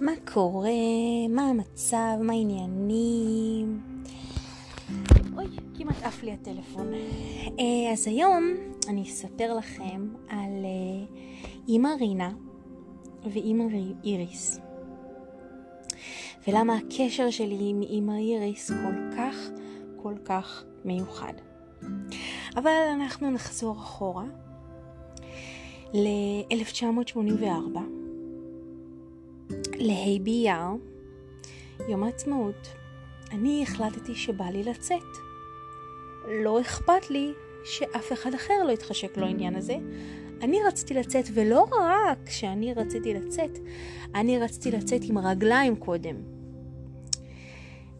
מה קורה? מה המצב? מה העניינים? אוי, כמעט עף לי הטלפון. אה, אז היום אני אספר לכם על אה, אימא רינה ואימא איריס. ולמה הקשר שלי עם אימא איריס כל כך כל כך מיוחד. אבל אנחנו נחזור אחורה ל-1984, לה' באייר, יום העצמאות. אני החלטתי שבא לי לצאת. לא אכפת לי שאף אחד אחר לא יתחשק לו העניין הזה. אני רציתי לצאת, ולא רק שאני רציתי לצאת, אני רציתי לצאת עם רגליים קודם.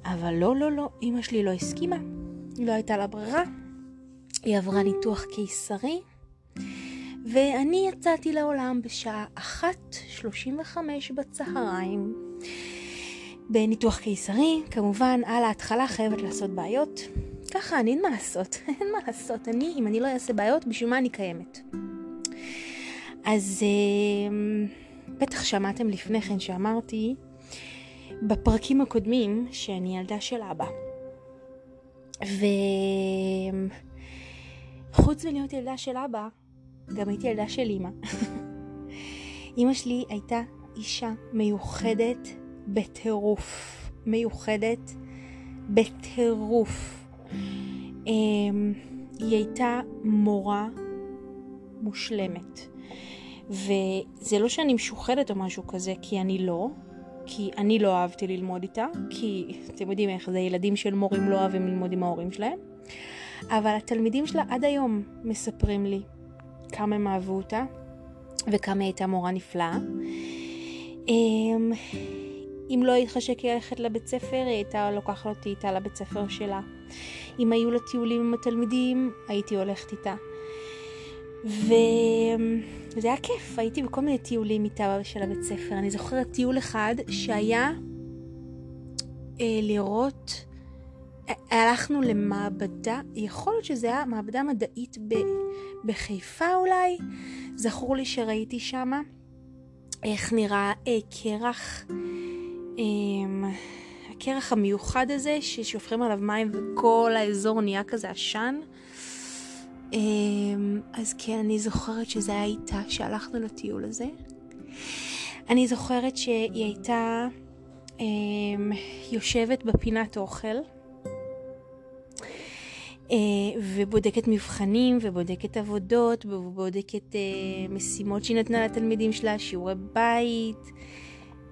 אבל לא, לא, לא, אמא שלי לא הסכימה. לא הייתה לה ברירה. היא עברה ניתוח קיסרי, ואני יצאתי לעולם בשעה 1.35 בצהריים. בניתוח קיסרי, כמובן, על ההתחלה חייבת לעשות בעיות. ככה, אני אין מה לעשות, אין מה לעשות. אני, אם אני לא אעשה בעיות, בשביל מה אני קיימת? אז אה, בטח שמעתם לפני כן שאמרתי בפרקים הקודמים שאני ילדה של אבא. וחוץ מלהיות ילדה של אבא, גם הייתי ילדה של אימא. אימא שלי הייתה אישה מיוחדת בטירוף. מיוחדת בטירוף. אמ, היא הייתה מורה מושלמת. וזה לא שאני משוחדת או משהו כזה, כי אני לא, כי אני לא אהבתי ללמוד איתה, כי אתם יודעים איך זה, ילדים של מורים לא אוהבים ללמוד עם ההורים שלהם, אבל התלמידים שלה עד היום מספרים לי כמה הם אהבו אותה וכמה היא הייתה מורה נפלאה. אמ, אם לא התחשק לי ללכת לבית ספר, היא הייתה לוקחת אותי איתה לבית ספר שלה. אם היו לה טיולים עם התלמידים, הייתי הולכת איתה. וזה היה כיף, הייתי בכל מיני טיולים איתה של הבית ספר. אני זוכרת טיול אחד שהיה אה, לראות, אה, הלכנו למעבדה, יכול להיות שזה היה מעבדה מדעית ב, בחיפה אולי, זכור לי שראיתי שמה איך נראה אה, קרח, אה, הקרח המיוחד הזה ששופכים עליו מים וכל האזור נהיה כזה עשן. אמ, אז כן, אני זוכרת שזה היה איתה שהלכנו לטיול הזה. אני זוכרת שהיא הייתה אמ, יושבת בפינת אוכל אה, ובודקת מבחנים ובודקת עבודות ובודקת אה, משימות שהיא נתנה לתלמידים שלה, שיעורי בית.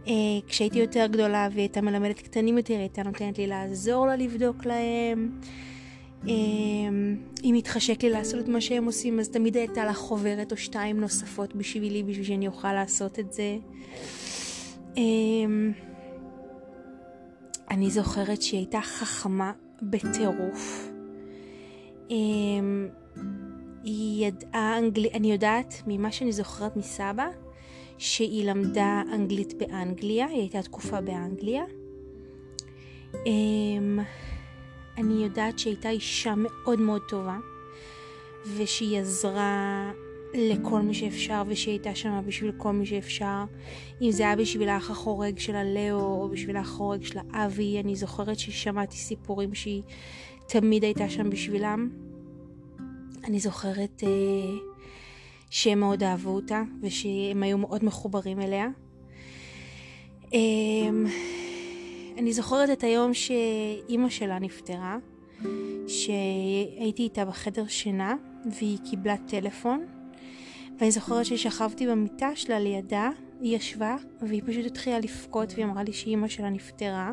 אה, כשהייתי יותר גדולה והיא הייתה מלמדת קטנים יותר, היא הייתה נותנת לי לעזור לה לבדוק להם. אם מתחשק לי לעשות את מה שהם עושים, אז תמיד הייתה לה חוברת או שתיים נוספות בשבילי, בשביל שאני אוכל לעשות את זה. אני זוכרת שהיא הייתה חכמה בטירוף. אמ, היא ידעה אנגלית, אני יודעת ממה שאני זוכרת מסבא, שהיא למדה אנגלית באנגליה, היא הייתה תקופה באנגליה. אני יודעת שהייתה אישה מאוד מאוד טובה, ושהיא עזרה לכל מי שאפשר, ושהיא הייתה שם בשביל כל מי שאפשר. אם זה היה בשביל האח החורג של הלאו, או בשביל האח החורג של האבי, אני זוכרת ששמעתי סיפורים שהיא תמיד הייתה שם בשבילם. אני זוכרת אה, שהם מאוד אהבו אותה, ושהם היו מאוד מחוברים אליה. אה, אני זוכרת את היום שאימא שלה נפטרה, שהייתי איתה בחדר שינה והיא קיבלה טלפון ואני זוכרת ששכבתי במיטה שלה לידה, היא ישבה והיא פשוט התחילה לבכות והיא אמרה לי שאימא שלה נפטרה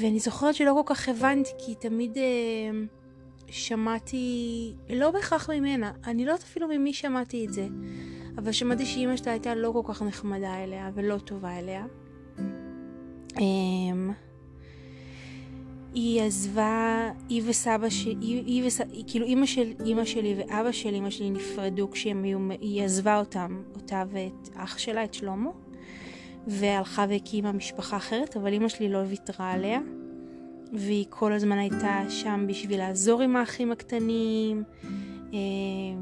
ואני זוכרת שלא כל כך הבנתי כי תמיד אה, שמעתי, לא בהכרח ממנה, אני לא יודעת אפילו ממי שמעתי את זה אבל שמעתי שאימא שלה הייתה לא כל כך נחמדה אליה ולא טובה אליה. Um, היא עזבה, היא וסבא שלי, וס... כאילו אימא של אימא שלי ואבא של אימא שלי נפרדו כשהם היו, היא עזבה אותם, אותה ואת אח שלה, את שלמה, והלכה והקימה משפחה אחרת, אבל אימא שלי לא ויתרה עליה, והיא כל הזמן הייתה שם בשביל לעזור עם האחים הקטנים, אה,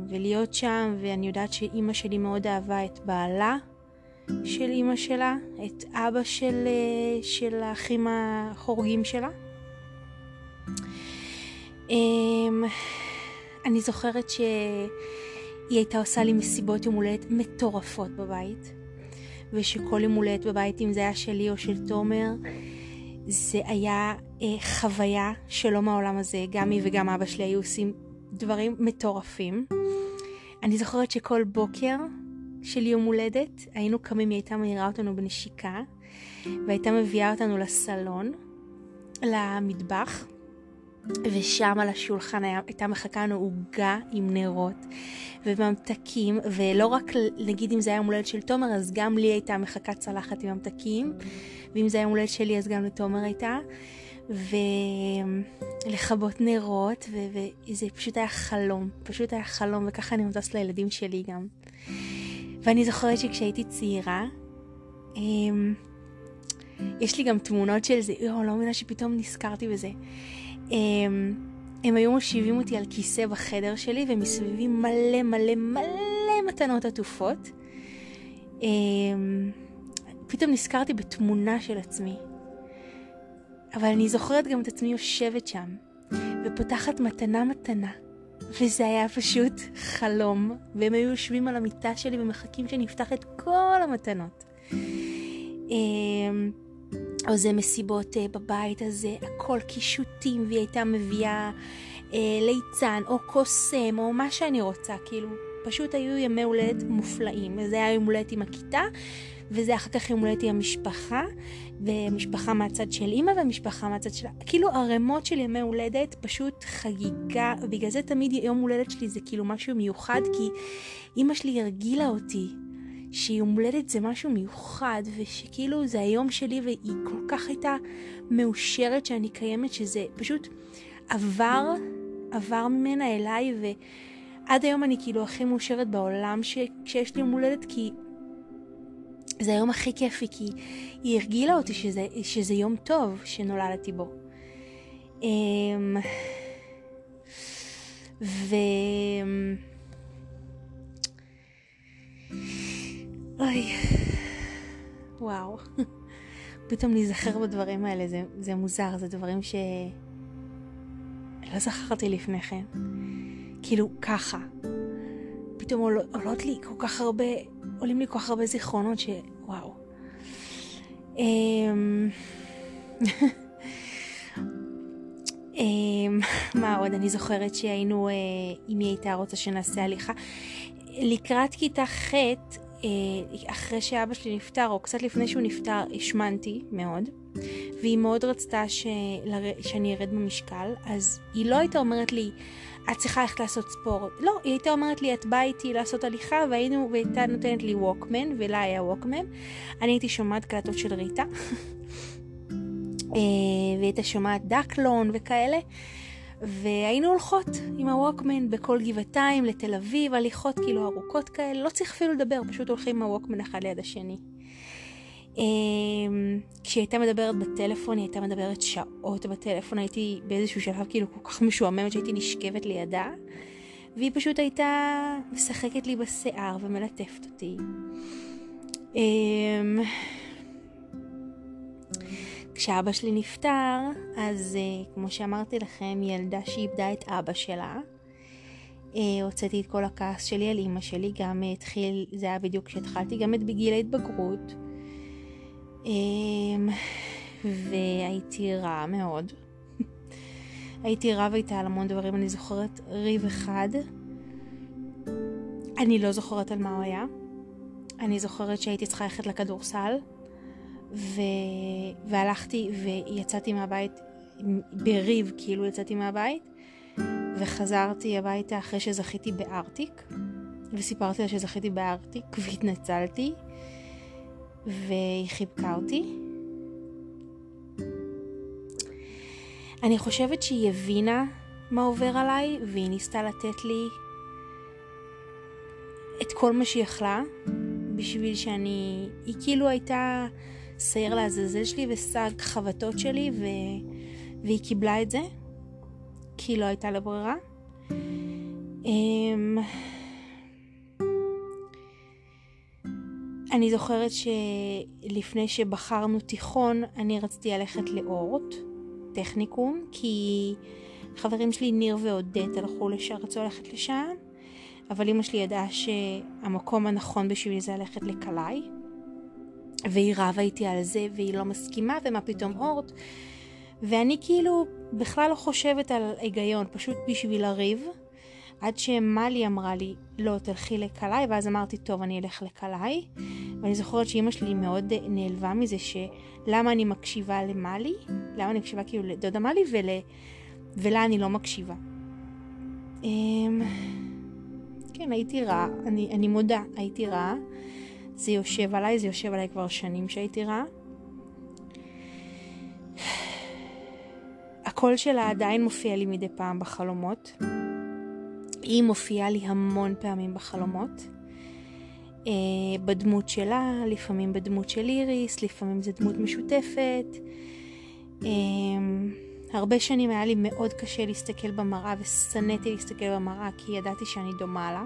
ולהיות שם, ואני יודעת שאימא שלי מאוד אהבה את בעלה, של אימא שלה, את אבא של, אה, של האחים החורגים שלה. אמ, אני זוכרת שהיא הייתה עושה לי מסיבות יום הולדת מטורפות בבית, ושכל יום הולדת בבית, אם זה היה שלי או של תומר, זה היה אה, חוויה שלא מהעולם הזה. גם היא וגם אבא שלי היו עושים דברים מטורפים. אני זוכרת שכל בוקר של יום הולדת היינו קמים, היא הייתה מעירה אותנו בנשיקה, והייתה מביאה אותנו לסלון, למטבח, ושם על השולחן היה, הייתה מחכה לנו עוגה עם נרות וממתקים, ולא רק נגיד אם זה היה יום הולדת של תומר, אז גם לי הייתה מחכה צלחת עם ממתקים, ואם זה היה יום הולדת שלי אז גם לתומר הייתה. ולכבות נרות, וזה פשוט היה חלום, פשוט היה חלום, וככה אני מטוס לילדים שלי גם. ואני זוכרת שכשהייתי צעירה, אמ, יש לי גם תמונות של זה, לא מבינה שפתאום נזכרתי בזה. אמ, הם היו מושיבים אותי על כיסא בחדר שלי, ומסביבי מלא מלא מלא מתנות עטופות. אמ, פתאום נזכרתי בתמונה של עצמי. אבל אני זוכרת גם את עצמי יושבת שם, ופותחת מתנה מתנה, וזה היה פשוט חלום, והם היו יושבים על המיטה שלי ומחכים שנפתח את כל המתנות. או זה מסיבות אה, בבית הזה, הכל קישוטים, והיא הייתה מביאה אה, ליצן או קוסם או מה שאני רוצה, כאילו, פשוט היו ימי הולדת מופלאים. זה היה יום הולדת עם הכיתה, וזה אחר כך יום הולדת עם המשפחה, ומשפחה מהצד של אימא ומשפחה מהצד שלה. כאילו ערימות של ימי הולדת, פשוט חגיגה, ובגלל זה תמיד יום הולדת שלי זה כאילו משהו מיוחד, כי אימא שלי הרגילה אותי שיום הולדת זה משהו מיוחד, ושכאילו זה היום שלי, והיא כל כך הייתה מאושרת שאני קיימת, שזה פשוט עבר, עבר ממנה אליי, ועד היום אני כאילו הכי מאושרת בעולם ש... כשיש לי יום הולדת, כי זה היום הכי כיפי, כי היא הרגילה אותי שזה, שזה יום טוב שנולדתי בו. אמ, ו... אוי, וואו. פתאום להיזכר בדברים האלה, זה, זה מוזר, זה דברים ש... לא זכרתי לפני כן. כאילו, ככה. פתאום עול, עולות לי כל כך הרבה, עולים לי כל כך הרבה זיכרונות ש... וואו. אמ... אמ... מה עוד? אני זוכרת שהיינו, אה, אם היא הייתה רוצה שנעשה הליכה. לקראת כיתה ח' אחרי שאבא שלי נפטר, או קצת לפני שהוא נפטר, השמנתי מאוד, והיא מאוד רצתה ש... שאני ארד במשקל, אז היא לא הייתה אומרת לי, את צריכה ללכת לעשות ספורט. לא, היא הייתה אומרת לי, את באה איתי לעשות הליכה, והיינו, והייתה נותנת לי ווקמן, ולה היה ווקמן. אני הייתי שומעת קלטות של ריטה, אה, והייתה שומעת דקלון וכאלה. והיינו הולכות עם הווקמן בכל גבעתיים לתל אביב, הליכות כאילו ארוכות כאלה, לא צריך אפילו לדבר, פשוט הולכים עם הווקמן אחד ליד השני. אמ, כשהיא הייתה מדברת בטלפון, היא הייתה מדברת שעות בטלפון, הייתי באיזשהו שלב כאילו כל כך משועממת שהייתי נשכבת לידה, והיא פשוט הייתה משחקת לי בשיער ומלטפת אותי. אמ, כשאבא שלי נפטר, אז uh, כמו שאמרתי לכם, ילדה שאיבדה את אבא שלה. Uh, הוצאתי את כל הכעס שלי על אימא שלי, גם uh, התחיל, זה היה בדיוק כשהתחלתי, גם את בגיל ההתבגרות. Uh, והייתי רע מאוד. הייתי רבה איתה על המון דברים, אני זוכרת ריב אחד. אני לא זוכרת על מה הוא היה. אני זוכרת שהייתי צריכה ללכת לכדורסל. ו... והלכתי ויצאתי מהבית בריב, כאילו יצאתי מהבית, וחזרתי הביתה אחרי שזכיתי בארטיק, וסיפרתי לה שזכיתי בארטיק, והתנצלתי, והיא חיבקה אותי. אני חושבת שהיא הבינה מה עובר עליי, והיא ניסתה לתת לי את כל מה שהיא יכלה, בשביל שאני... היא כאילו הייתה... שעיר לעזאזל שלי ושק חבטות שלי, ו... והיא קיבלה את זה, כי לא הייתה לה ברירה. אמ, אני זוכרת שלפני שבחרנו תיכון, אני רציתי ללכת לאורט, טכניקום, כי חברים שלי, ניר ועודד, הלכו לשם, רצו ללכת לשם, אבל אמא שלי ידעה שהמקום הנכון בשבילי זה ללכת לקלעי, והיא רבה איתי על זה, והיא לא מסכימה, ומה פתאום אורט. ואני כאילו בכלל לא חושבת על היגיון, פשוט בשביל לריב. עד שמלי אמרה לי, לא, תלכי לקלעי, ואז אמרתי, טוב, אני אלך לקלעי. ואני זוכרת שאימא שלי מאוד נעלבה מזה, שלמה אני מקשיבה למלי, למה אני מקשיבה כאילו לדודה מלי, ול... ולה אני לא מקשיבה. אמ, כן, הייתי רעה, אני, אני מודה, הייתי רעה. זה יושב עליי, זה יושב עליי כבר שנים שהייתי רעה. הקול שלה עדיין מופיע לי מדי פעם בחלומות. היא מופיעה לי המון פעמים בחלומות. אה, בדמות שלה, לפעמים בדמות של איריס, לפעמים זו דמות משותפת. אה, הרבה שנים היה לי מאוד קשה להסתכל במראה ושנאתי להסתכל במראה כי ידעתי שאני דומה לה.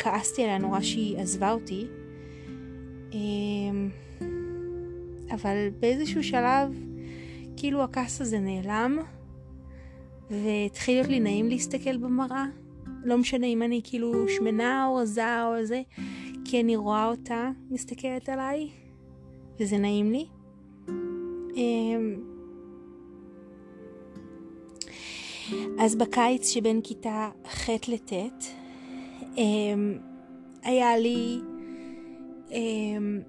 וכעסתי עליה נורא שהיא עזבה אותי. אה, אבל באיזשהו שלב כאילו הכעס הזה נעלם, והתחיל להיות לי נעים להסתכל במראה. לא משנה אם אני כאילו שמנה או רזה או זה, כי אני רואה אותה מסתכלת עליי, וזה נעים לי. אמ, אז בקיץ שבין כיתה ח' לט' אמ, היה לי אמ,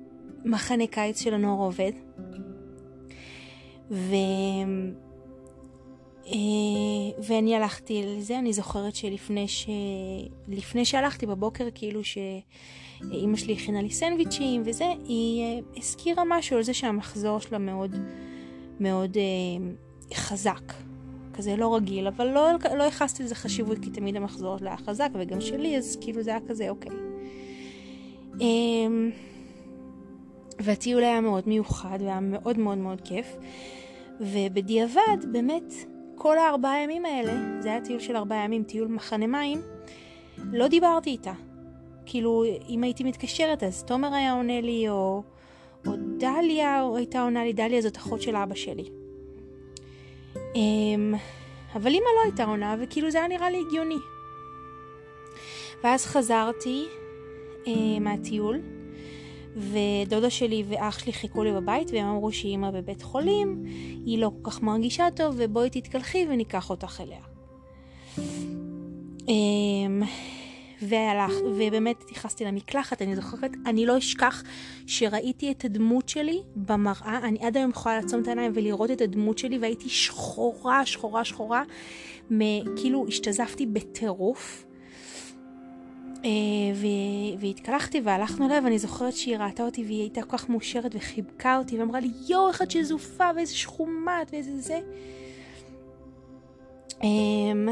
מחנה קיץ של הנוער עובד. ו... אה, ואני הלכתי לזה, אני זוכרת שלפני ש... לפני שהלכתי בבוקר, כאילו שאימא שלי הכינה לי סנדוויצ'ים וזה, היא אה, הזכירה משהו על זה שהמחזור שלה מאוד מאוד אה, חזק. כזה לא רגיל, אבל לא, לא ייחסתי לזה חשיבות, כי תמיד המחזור שלה היה חזק, וגם שלי, אז כאילו זה היה כזה, אוקיי. אה, והטיול היה מאוד מיוחד והיה מאוד מאוד מאוד כיף. ובדיעבד, באמת, כל הארבעה ימים האלה, זה היה טיול של ארבעה ימים, טיול מחנה מים, לא דיברתי איתה. כאילו, אם הייתי מתקשרת, אז תומר היה עונה לי, או, או דליה או הייתה עונה לי, דליה זאת אחות של אבא שלי. אמ, אבל אמא לא הייתה עונה, וכאילו זה היה נראה לי הגיוני. ואז חזרתי אה, מהטיול, ודודה שלי ואח שלי חיכו לי בבית והם אמרו שאימא בבית חולים, היא לא כל כך מרגישה טוב ובואי תתקלחי וניקח אותך אליה. והלך, ובאמת התייחסתי למקלחת, אני זוכרת, אני לא אשכח שראיתי את הדמות שלי במראה, אני עד היום יכולה לעצום את העיניים ולראות את הדמות שלי והייתי שחורה, שחורה, שחורה, כאילו השתזפתי בטירוף. אה, והתקלחתי והלכנו אליה ואני זוכרת שהיא ראתה אותי והיא הייתה כל כך מאושרת וחיבקה אותי ואמרה לי יואו איך את שזופה ואיזה שחומת ואיזה זה. אמ,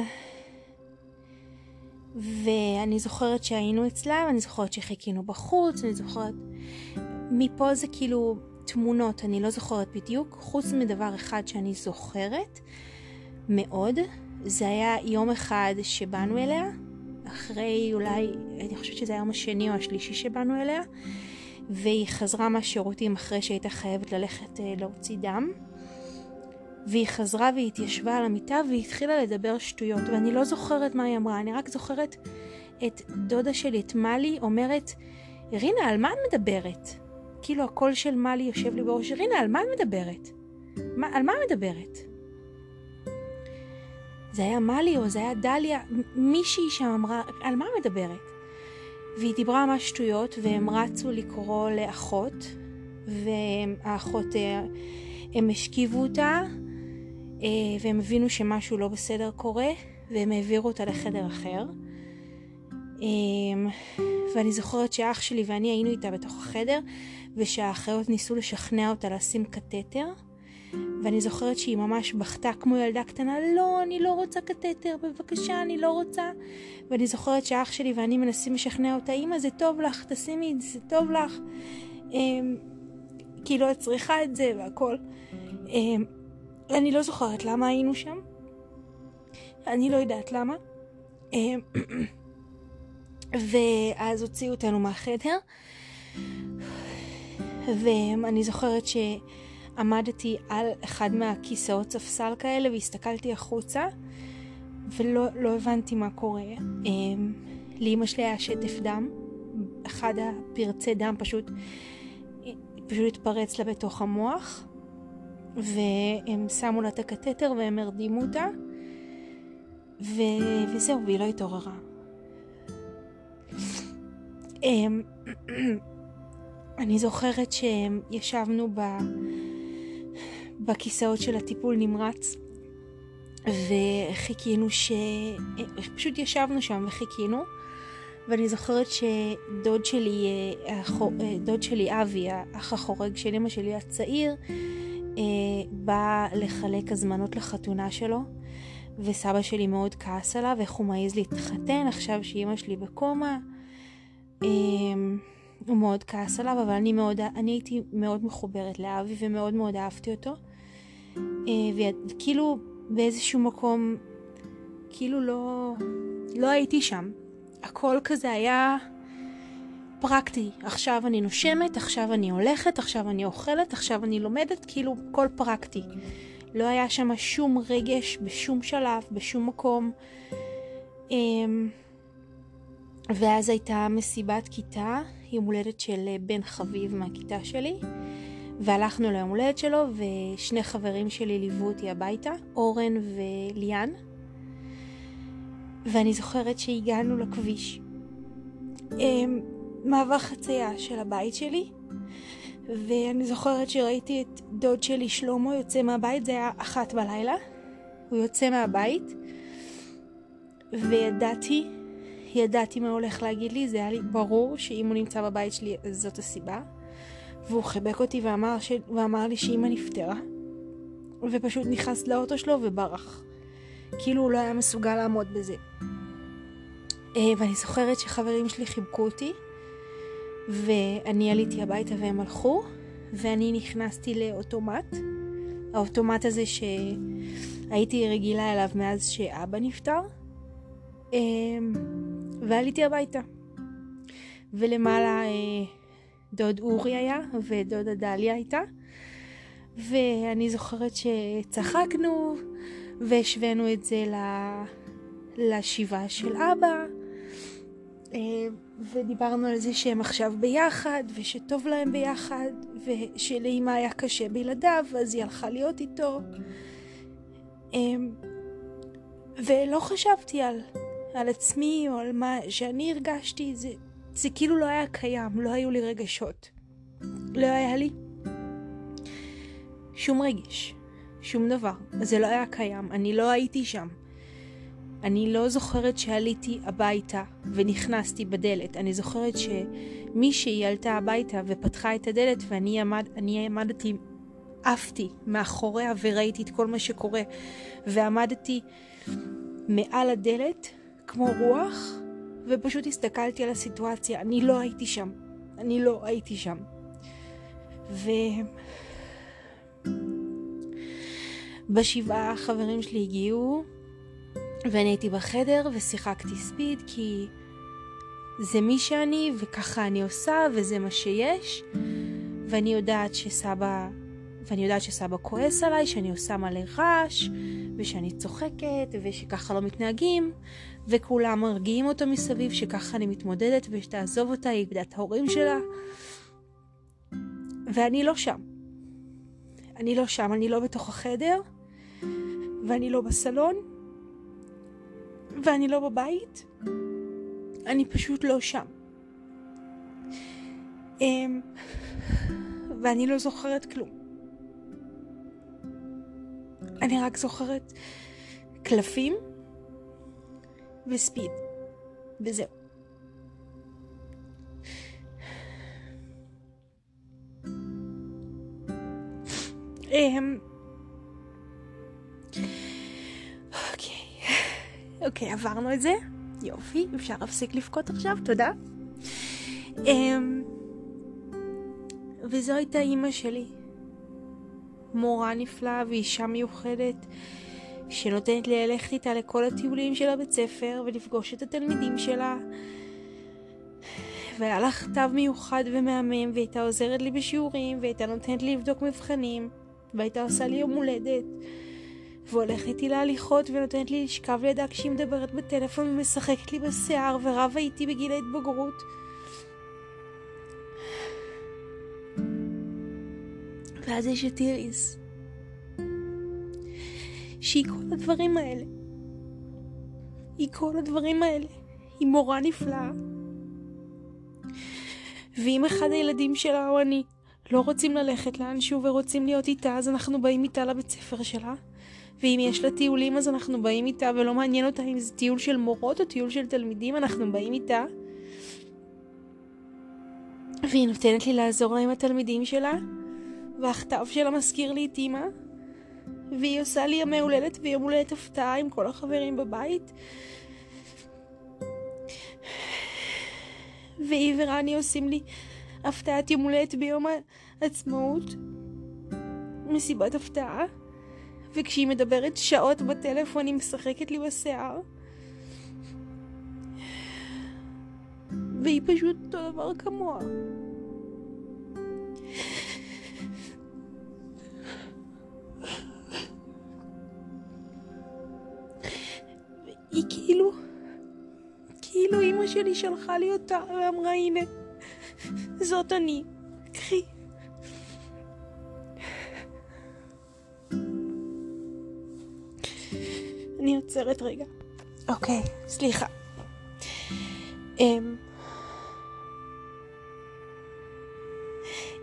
ואני זוכרת שהיינו אצלה ואני זוכרת שחיכינו בחוץ אני זוכרת מפה זה כאילו תמונות אני לא זוכרת בדיוק חוץ מדבר אחד שאני זוכרת מאוד זה היה יום אחד שבאנו אליה אחרי אולי, אני חושבת שזה היום השני או השלישי שבאנו אליה, והיא חזרה מהשירותים אחרי שהייתה חייבת ללכת אה, להוציא דם. והיא חזרה והיא התיישבה על המיטה והיא התחילה לדבר שטויות, ואני לא זוכרת מה היא אמרה, אני רק זוכרת את דודה שלי, את מלי, אומרת, רינה, על מה את מדברת? כאילו הקול של מלי יושב לי בראש, רינה, על מה את מדברת? מה, על מה את מדברת? זה היה מלי או זה היה דליה, מישהי שם אמרה, על מה מדברת? והיא דיברה ממש שטויות, והם רצו לקרוא לאחות, והאחות, אה, הם השכיבו אותה, והם הבינו שמשהו לא בסדר קורה, והם העבירו אותה לחדר אחר. אה, ואני זוכרת שאח שלי ואני היינו איתה בתוך החדר, ושהאחיות ניסו לשכנע אותה לשים קתטר. ואני זוכרת שהיא ממש בכתה כמו ילדה קטנה, לא, אני לא רוצה קתטר, בבקשה, אני לא רוצה. ואני זוכרת שאח שלי ואני מנסים לשכנע אותה, אמא, זה טוב לך, תשימי את זה, זה טוב לך. אמ, כאילו, את צריכה את זה והכל. אמ, אני לא זוכרת למה היינו שם. אני לא יודעת למה. אמ, ואז הוציאו אותנו מהחדר, ואני זוכרת שעמדתי על אחד מהכיסאות ספסל כאלה והסתכלתי החוצה, ולא לא הבנתי מה קורה. אמ, לאמא שלי היה שטף דם, אחד הפרצי דם פשוט, פשוט התפרץ לה בתוך המוח, והם שמו לה את הקתטר והם הרדימו אותה, ו... וזהו, והיא לא התעוררה. אמ, אני זוכרת שישבנו ב... בכיסאות של הטיפול נמרץ וחיכינו ש... פשוט ישבנו שם וחיכינו ואני זוכרת שדוד שלי, דוד שלי אבי, האח החורג של אמא שלי הצעיר, אה, בא לחלק הזמנות לחתונה שלו וסבא שלי מאוד כעס עליו איך הוא מעז להתחתן עכשיו שאימא שלי בקומה אמ, הוא מאוד כעס עליו, אבל אני, מאוד, אני הייתי מאוד מחוברת לאבי ומאוד מאוד אהבתי אותו. אה, וכאילו באיזשהו מקום, כאילו לא, לא הייתי שם. הכל כזה היה פרקטי. עכשיו אני נושמת, עכשיו אני הולכת, עכשיו אני אוכלת, עכשיו אני לומדת, כאילו הכל פרקטי. לא היה שם שום רגש בשום שלב, בשום מקום. אמ, ואז הייתה מסיבת כיתה, יום הולדת של אה, בן חביב מהכיתה שלי, והלכנו ליום הולדת שלו, ושני חברים שלי ליוו אותי הביתה, אורן וליאן. ואני זוכרת שהגענו לכביש. מעבר חצייה של הבית שלי, ואני זוכרת שראיתי את דוד שלי שלמה יוצא מהבית, זה היה אחת בלילה. הוא יוצא מהבית, וידעתי ידעתי מה הולך להגיד לי, זה היה לי ברור שאם הוא נמצא בבית שלי אז זאת הסיבה. והוא חיבק אותי ואמר, ש... ואמר לי שאמא נפטרה. ופשוט נכנס לאוטו שלו וברח. כאילו הוא לא היה מסוגל לעמוד בזה. אה, ואני זוכרת שחברים שלי חיבקו אותי, ואני עליתי הביתה והם הלכו, ואני נכנסתי לאוטומט. האוטומט הזה שהייתי רגילה אליו מאז שאבא נפטר. אה, ועליתי הביתה. ולמעלה אה, דוד אורי היה ודודה דליה הייתה. ואני זוכרת שצחקנו והשווינו את זה לשבעה של אבא. ודיברנו על זה שהם עכשיו ביחד, ושטוב להם ביחד, ושלאמא היה קשה בלעדיו, אז היא הלכה להיות איתו. אה, ולא חשבתי על על עצמי או על מה שאני הרגשתי, זה, זה כאילו לא היה קיים, לא היו לי רגשות. לא היה לי שום רגש, שום דבר. זה לא היה קיים, אני לא הייתי שם. אני לא זוכרת שעליתי הביתה ונכנסתי בדלת. אני זוכרת שמישהי עלתה הביתה ופתחה את הדלת ואני עמד, עמדתי, עפתי מאחוריה וראיתי את כל מה שקורה. ועמדתי מעל הדלת כמו רוח, ופשוט הסתכלתי על הסיטואציה. אני לא הייתי שם. אני לא הייתי שם. ו... בשבעה החברים שלי הגיעו, ואני הייתי בחדר ושיחקתי ספיד, כי זה מי שאני, וככה אני עושה, וזה מה שיש. ואני יודעת שסבא, ואני יודעת שסבא כועס עליי, שאני עושה מלא רעש, ושאני צוחקת, ושככה לא מתנהגים, וכולם מרגיעים אותו מסביב שככה אני מתמודדת ושתעזוב אותה, היא איבדה את ההורים שלה. ואני לא שם. אני לא שם, אני לא בתוך החדר, ואני לא בסלון, ואני לא בבית, אני פשוט לא שם. אמ, ואני לא זוכרת כלום. אני רק זוכרת קלפים וספיד. וזהו. אמ, אוקיי, עברנו את זה. יופי, אפשר להפסיק לבכות עכשיו, תודה. אמ, וזו הייתה אימא שלי. מורה נפלאה ואישה מיוחדת. שנותנת לי ללכת איתה לכל הטיולים של הבית ספר ולפגוש את התלמידים שלה והיה לה כתב מיוחד ומהמם, והייתה עוזרת לי בשיעורים, והייתה נותנת לי לבדוק מבחנים, והייתה עושה לי יום הולדת, והולכת איתי להליכות ונותנת לי לשכב לידה כשהיא מדברת בטלפון ומשחקת לי בשיער, ורבה איתי בגיל ההתבגרות. ואז יש את איריס, שהיא כל הדברים האלה. היא כל הדברים האלה. היא מורה נפלאה. ואם אחד הילדים שלה או אני לא רוצים ללכת לאנשהו ורוצים להיות איתה, אז אנחנו באים איתה לבית ספר שלה. ואם יש לה טיולים, אז אנחנו באים איתה, ולא מעניין אותה אם זה טיול של מורות או טיול של תלמידים, אנחנו באים איתה. והיא נותנת לי לעזור לה עם התלמידים שלה, והכתב שלה מזכיר לי את אימא, והיא עושה לי ימי הולדת ויום הולדת הפתעה עם כל החברים בבית. והיא ורני עושים לי הפתעת יום הולדת ביום העצמאות, מסיבת הפתעה, וכשהיא מדברת שעות בטלפון היא משחקת לי בשיער. והיא פשוט אותו דבר כמוה. היא כאילו, כאילו אימא שלי שלחה לי אותה ואמרה הנה, זאת אני, עוצרת רגע. אוקיי, סליחה. Um,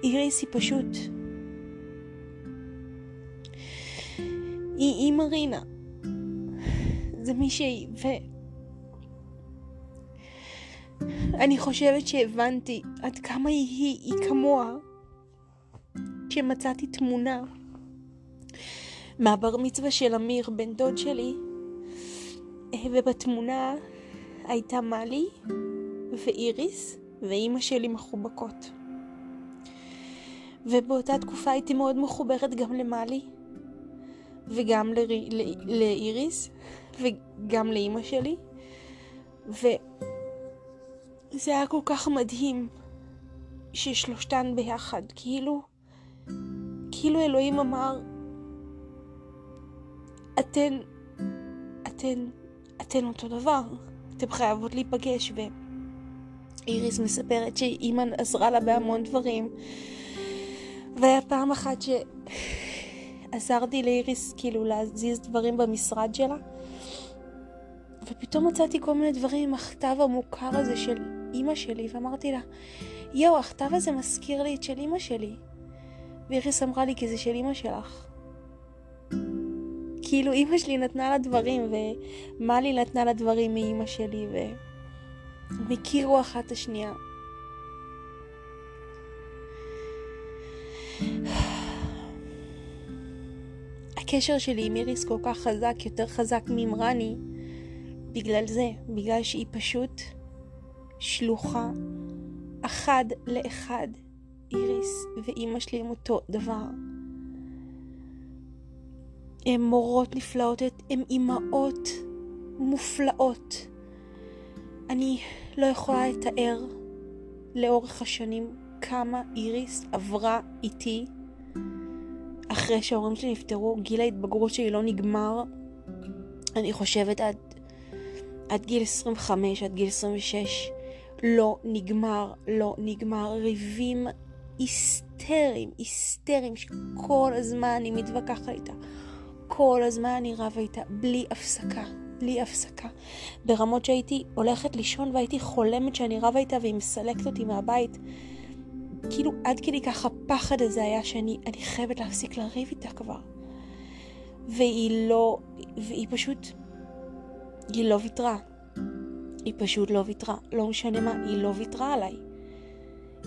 איריס היא פשוט... היא, היא מרינה. זה מישהי, ו... אני חושבת שהבנתי עד כמה היא, היא, היא כמוה כשמצאתי תמונה מהבר מצווה של אמיר, בן דוד שלי, ובתמונה הייתה מאלי ואיריס ואימא שלי מחובקות. ובאותה תקופה הייתי מאוד מחוברת גם למאלי וגם לאיריס וגם לאימא שלי. וזה היה כל כך מדהים ששלושתן ביחד, כאילו, כאילו אלוהים אמר, אתן, אתן, אתן אותו דבר, אתן חייבות להיפגש, ואיריס מספרת שאימא עזרה לה בהמון דברים, והיה פעם אחת שעזרתי לאיריס כאילו להזיז דברים במשרד שלה, ופתאום מצאתי כל מיני דברים עם הכתב המוכר הזה של אימא שלי, ואמרתי לה, יואו, הכתב הזה מזכיר לי את של אימא שלי. ואיריס אמרה לי, כי זה של אימא שלך. כאילו אימא שלי נתנה לה דברים, ומלי נתנה לה דברים מאימא שלי, והם הכירו אחת את השנייה. הקשר שלי עם איריס כל כך חזק, יותר חזק מעם רני, בגלל זה, בגלל שהיא פשוט שלוחה אחד לאחד. איריס ואימא שלי הם אותו דבר. הן מורות נפלאות, הן אימהות מופלאות. אני לא יכולה לתאר לאורך השנים כמה איריס עברה איתי אחרי שההורים שלי נפטרו, גיל ההתבגרות שלי לא נגמר, אני חושבת עד, עד גיל 25, עד גיל 26, לא נגמר, לא נגמר, ריבים היסטריים, היסטריים, שכל הזמן אני מתווכחת איתה. כל הזמן אני רבה איתה, בלי הפסקה, בלי הפסקה. ברמות שהייתי הולכת לישון והייתי חולמת שאני רבה איתה והיא מסלקת אותי מהבית. כאילו עד כדי כך הפחד הזה היה שאני חייבת להפסיק לריב איתה כבר. והיא לא, והיא פשוט, היא לא ויתרה. היא פשוט לא ויתרה. לא משנה מה, היא לא ויתרה עליי.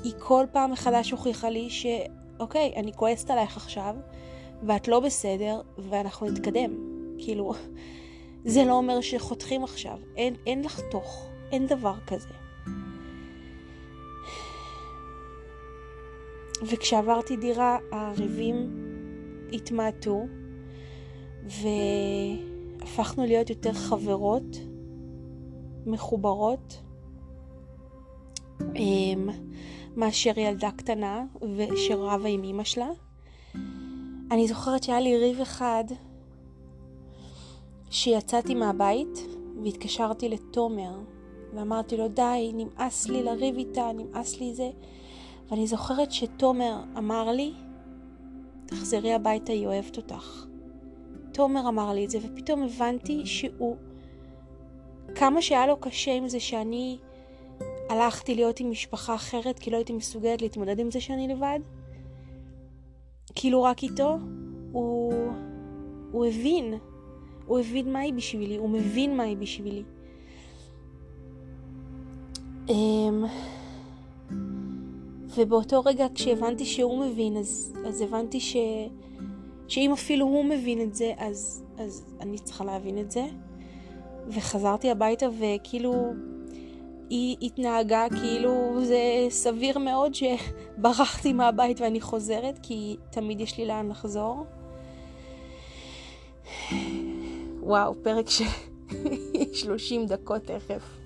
היא כל פעם מחדש הוכיחה לי שאוקיי, אני כועסת עלייך עכשיו, ואת לא בסדר, ואנחנו נתקדם. כאילו, זה לא אומר שחותכים עכשיו. אין, אין לחתוך. אין דבר כזה. וכשעברתי דירה, הריבים התמעטו, והפכנו להיות יותר חברות, מחוברות. אמ, מאשר ילדה קטנה שרבה עם אימא שלה. אני זוכרת שהיה לי ריב אחד שיצאתי מהבית והתקשרתי לתומר ואמרתי לו די, נמאס לי לריב איתה, נמאס לי זה. ואני זוכרת שתומר אמר לי, תחזרי הביתה, היא אוהבת אותך. תומר אמר לי את זה, ופתאום הבנתי שהוא, כמה שהיה לו קשה עם זה שאני הלכתי להיות עם משפחה אחרת, כי לא הייתי מסוגלת להתמודד עם זה שאני לבד, כאילו רק איתו, הוא, הוא הבין, הוא הבין מה היא בשבילי, הוא מבין מה היא בשבילי. אמ, ובאותו רגע כשהבנתי שהוא מבין, אז, אז הבנתי ש, שאם אפילו הוא מבין את זה, אז, אז אני צריכה להבין את זה. וחזרתי הביתה וכאילו היא התנהגה כאילו זה סביר מאוד שברחתי מהבית ואני חוזרת, כי תמיד יש לי לאן לחזור. וואו, פרק של 30 דקות תכף.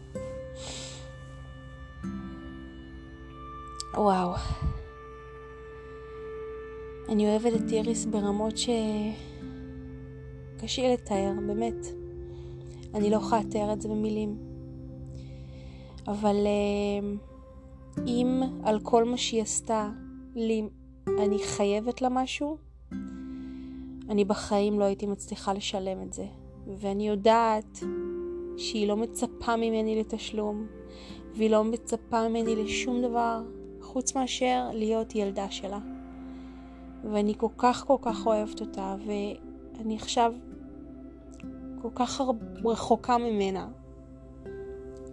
וואו. אני אוהבת את איריס ברמות ש... קשה לתאר, באמת. אני לא יכולה לתאר את זה במילים. אבל אמ, אם על כל מה שהיא עשתה לי אני חייבת לה משהו, אני בחיים לא הייתי מצליחה לשלם את זה. ואני יודעת שהיא לא מצפה ממני לתשלום, והיא לא מצפה ממני לשום דבר, חוץ מאשר להיות ילדה שלה. ואני כל כך כל כך אוהבת אותה, ואני עכשיו כל כך רחוקה ממנה.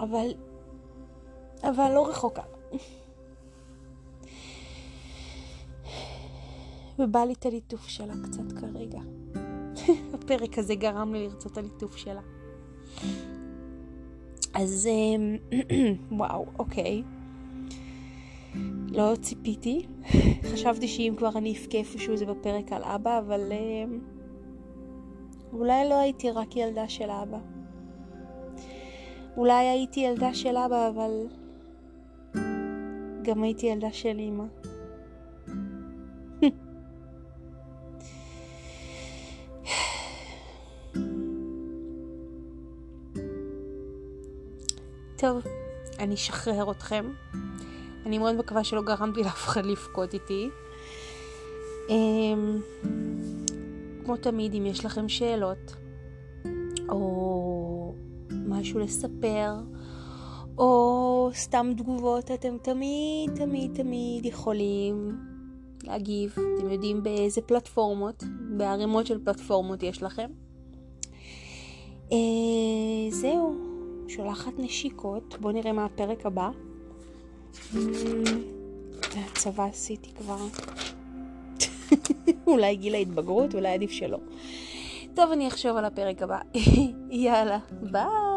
אבל אבל לא רחוקה. ובא לי את הליטוף שלה קצת כרגע. הפרק הזה גרם לי לרצות הליטוף שלה. אז אמ, וואו, אוקיי. לא ציפיתי. חשבתי שאם כבר אני אבכה איפשהו זה בפרק על אבא, אבל אמ, אולי לא הייתי רק ילדה של אבא. אולי הייתי ילדה של אבא, אבל גם הייתי ילדה של אימא. טוב, אני אשחרר אתכם. אני מאוד מקווה שלא גרמתי לאף אחד לבכות איתי. אמ, כמו תמיד, אם יש לכם שאלות, או משהו לספר, או סתם תגובות, אתם תמיד, תמיד, תמיד יכולים להגיב. אתם יודעים באיזה פלטפורמות, בערימות של פלטפורמות יש לכם. אה, זהו, שולחת נשיקות. בואו נראה מה הפרק הבא. הצבא עשיתי כבר. אולי גיל ההתבגרות, אולי עדיף שלא. טוב, אני אחשוב על הפרק הבא. יאללה, ביי.